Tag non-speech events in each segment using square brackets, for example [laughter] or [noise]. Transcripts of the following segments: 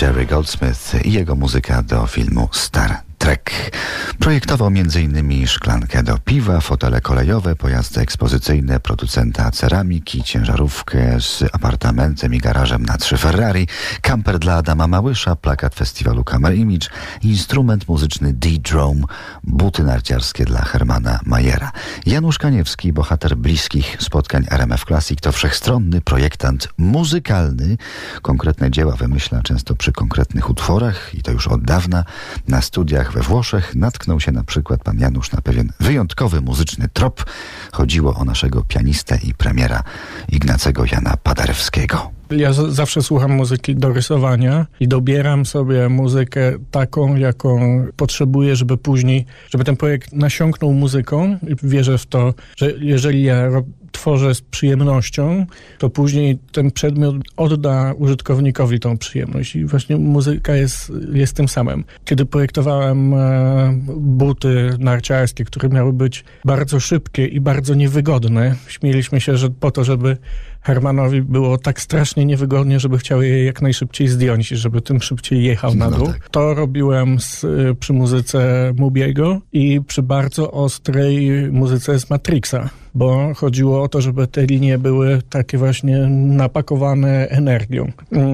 Jerry Goldsmith i jego muzyka do filmu Star Trek. Projektował m.in. szklankę do piwa, fotele kolejowe, pojazdy ekspozycyjne producenta ceramiki, ciężarówkę z apartamentem i garażem na trzy Ferrari, kamper dla Adama Małysza, plakat festiwalu Camera Image, instrument muzyczny D-Drome, buty narciarskie dla Hermana Majera. Janusz Kaniewski, bohater bliskich spotkań RMF Classic, to wszechstronny projektant muzykalny. Konkretne dzieła wymyśla często przy konkretnych utworach i to już od dawna. Na studiach we Włoszech natknął się na przykład pan Janusz na pewien wyjątkowy muzyczny trop. Chodziło o naszego pianistę i premiera Ignacego Jana Paderewskiego. Ja zawsze słucham muzyki do rysowania i dobieram sobie muzykę taką, jaką potrzebuję, żeby później, żeby ten projekt nasiąknął muzyką. Wierzę w to, że jeżeli ja tworzę z przyjemnością, to później ten przedmiot odda użytkownikowi tą przyjemność. I właśnie muzyka jest, jest tym samym. Kiedy projektowałem e, buty narciarskie, które miały być bardzo szybkie i bardzo niewygodne, śmieliśmy się, że po to, żeby Hermanowi było tak strasznie niewygodnie, żeby chciał je jak najszybciej zdjąć i żeby tym szybciej jechał na no dół. Tak. To robiłem z, przy muzyce Mubiego i przy bardzo ostrej muzyce z Matrixa bo chodziło o to, żeby te linie były takie właśnie napakowane energią.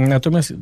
Natomiast y,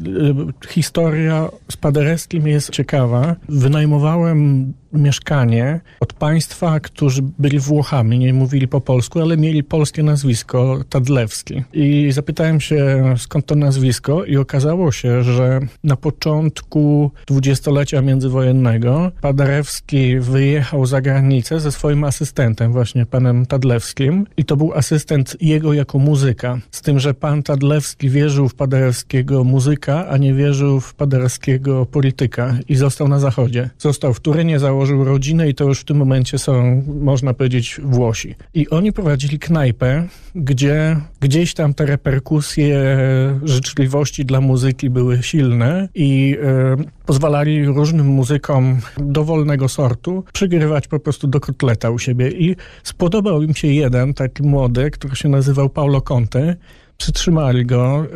historia z Paderewskim jest ciekawa. Wynajmowałem mieszkanie od państwa, którzy byli Włochami, nie mówili po polsku, ale mieli polskie nazwisko Tadlewski. I zapytałem się, skąd to nazwisko i okazało się, że na początku dwudziestolecia międzywojennego Paderewski wyjechał za granicę ze swoim asystentem, właśnie panem Tadlewskim i to był asystent jego jako muzyka. Z tym, że pan Tadlewski wierzył w Paderewskiego muzyka, a nie wierzył w Paderewskiego polityka i został na zachodzie. Został w Turynie, założył założył rodzinę i to już w tym momencie są, można powiedzieć, Włosi. I oni prowadzili knajpę, gdzie gdzieś tam te reperkusje życzliwości dla muzyki były silne i e, pozwalali różnym muzykom dowolnego sortu przygrywać po prostu do kotleta u siebie. I spodobał im się jeden taki młody, który się nazywał Paulo Conte, przytrzymali go,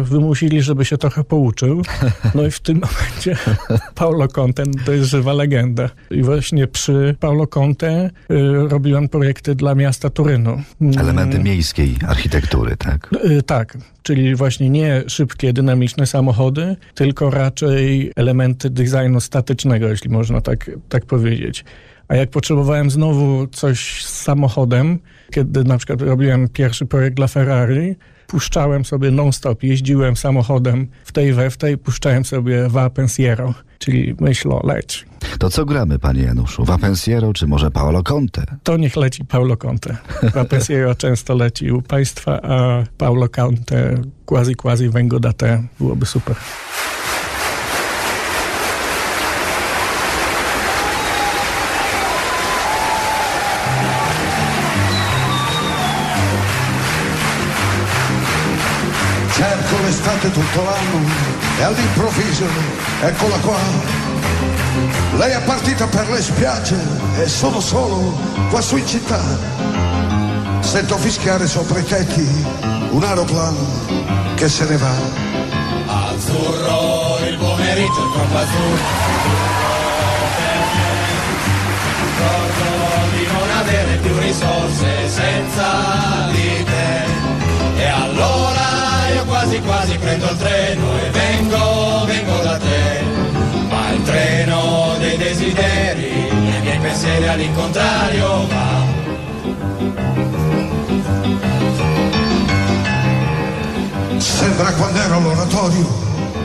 e, wymusili, żeby się trochę pouczył. No i w tym momencie [laughs] Paulo Conte to jest żywa legenda. I właśnie przy Paulo Conte e, robiłem projekty dla miasta Turynu. Elementy miejskiej architektury, tak? E, tak, czyli właśnie nie szybkie, dynamiczne samochody, tylko raczej elementy designu statycznego, jeśli można tak, tak powiedzieć. A jak potrzebowałem znowu coś z samochodem, kiedy na przykład robiłem pierwszy projekt dla Ferrari, puszczałem sobie non-stop, jeździłem samochodem w tej we w tej, puszczałem sobie Vapensiero, czyli myśl o leć. To co gramy, panie Januszu? Vapensiero czy może Paolo Conte? To niech leci Paulo Conte. Vapensiero [laughs] często leci u państwa, a Paulo Conte quasi quasi vengo da te byłoby super. L'estate tutto l'anno e all'improvviso, eccola qua. Lei è partita per le spiagge e sono solo qua su in città. Sento fischiare sopra i tetti un aeroplano che se ne va. Azzurro, il pomeriggio è troppo azzurro. E pensieri all'incontrario va. Sembra quando ero all'oratorio,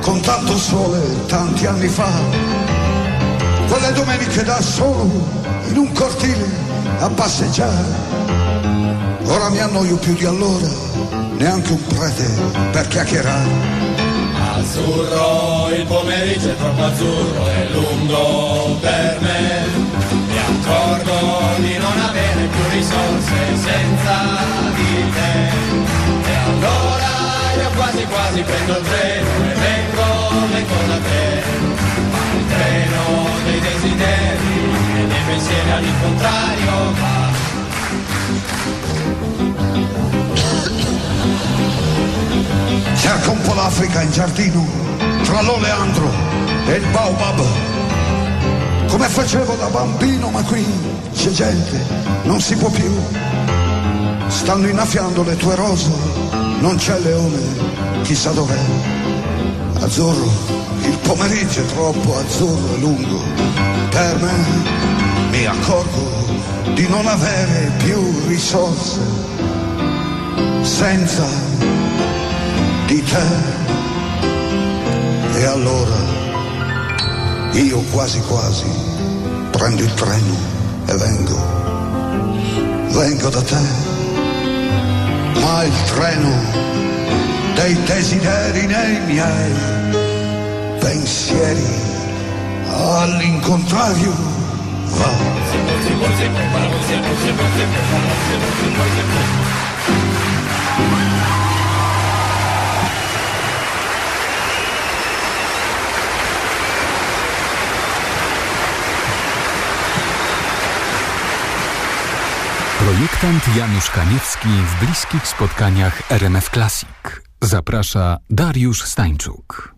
con tanto sole, tanti anni fa. Quelle domeniche da solo, in un cortile, a passeggiare. Ora mi annoio più di allora neanche un prete per chiacchierare. Azzurro, il pomeriggio è troppo azzurro, è lungo per me. Mi accorgo di non avere più risorse senza di te. E allora io quasi quasi prendo il treno e vengo, vengo da te. Ma il treno dei desideri e dei pensieri all'incontrario va. Cerca un po' l'Africa in giardino, tra l'oleandro e il baobab. Come facevo da bambino, ma qui c'è gente, non si può più. Stanno innaffiando le tue rose, non c'è leone, chissà dov'è. Azzurro, il pomeriggio è troppo azzurro e lungo. Per me mi accorgo di non avere più risorse senza di te. E allora io quasi quasi prendo il treno e vengo, vengo da te, ma il treno dei desideri nei miei pensieri all'incontrario va. Projektant Janusz Kaniewski w bliskich spotkaniach RMF Classic. Zaprasza Dariusz Stańczuk.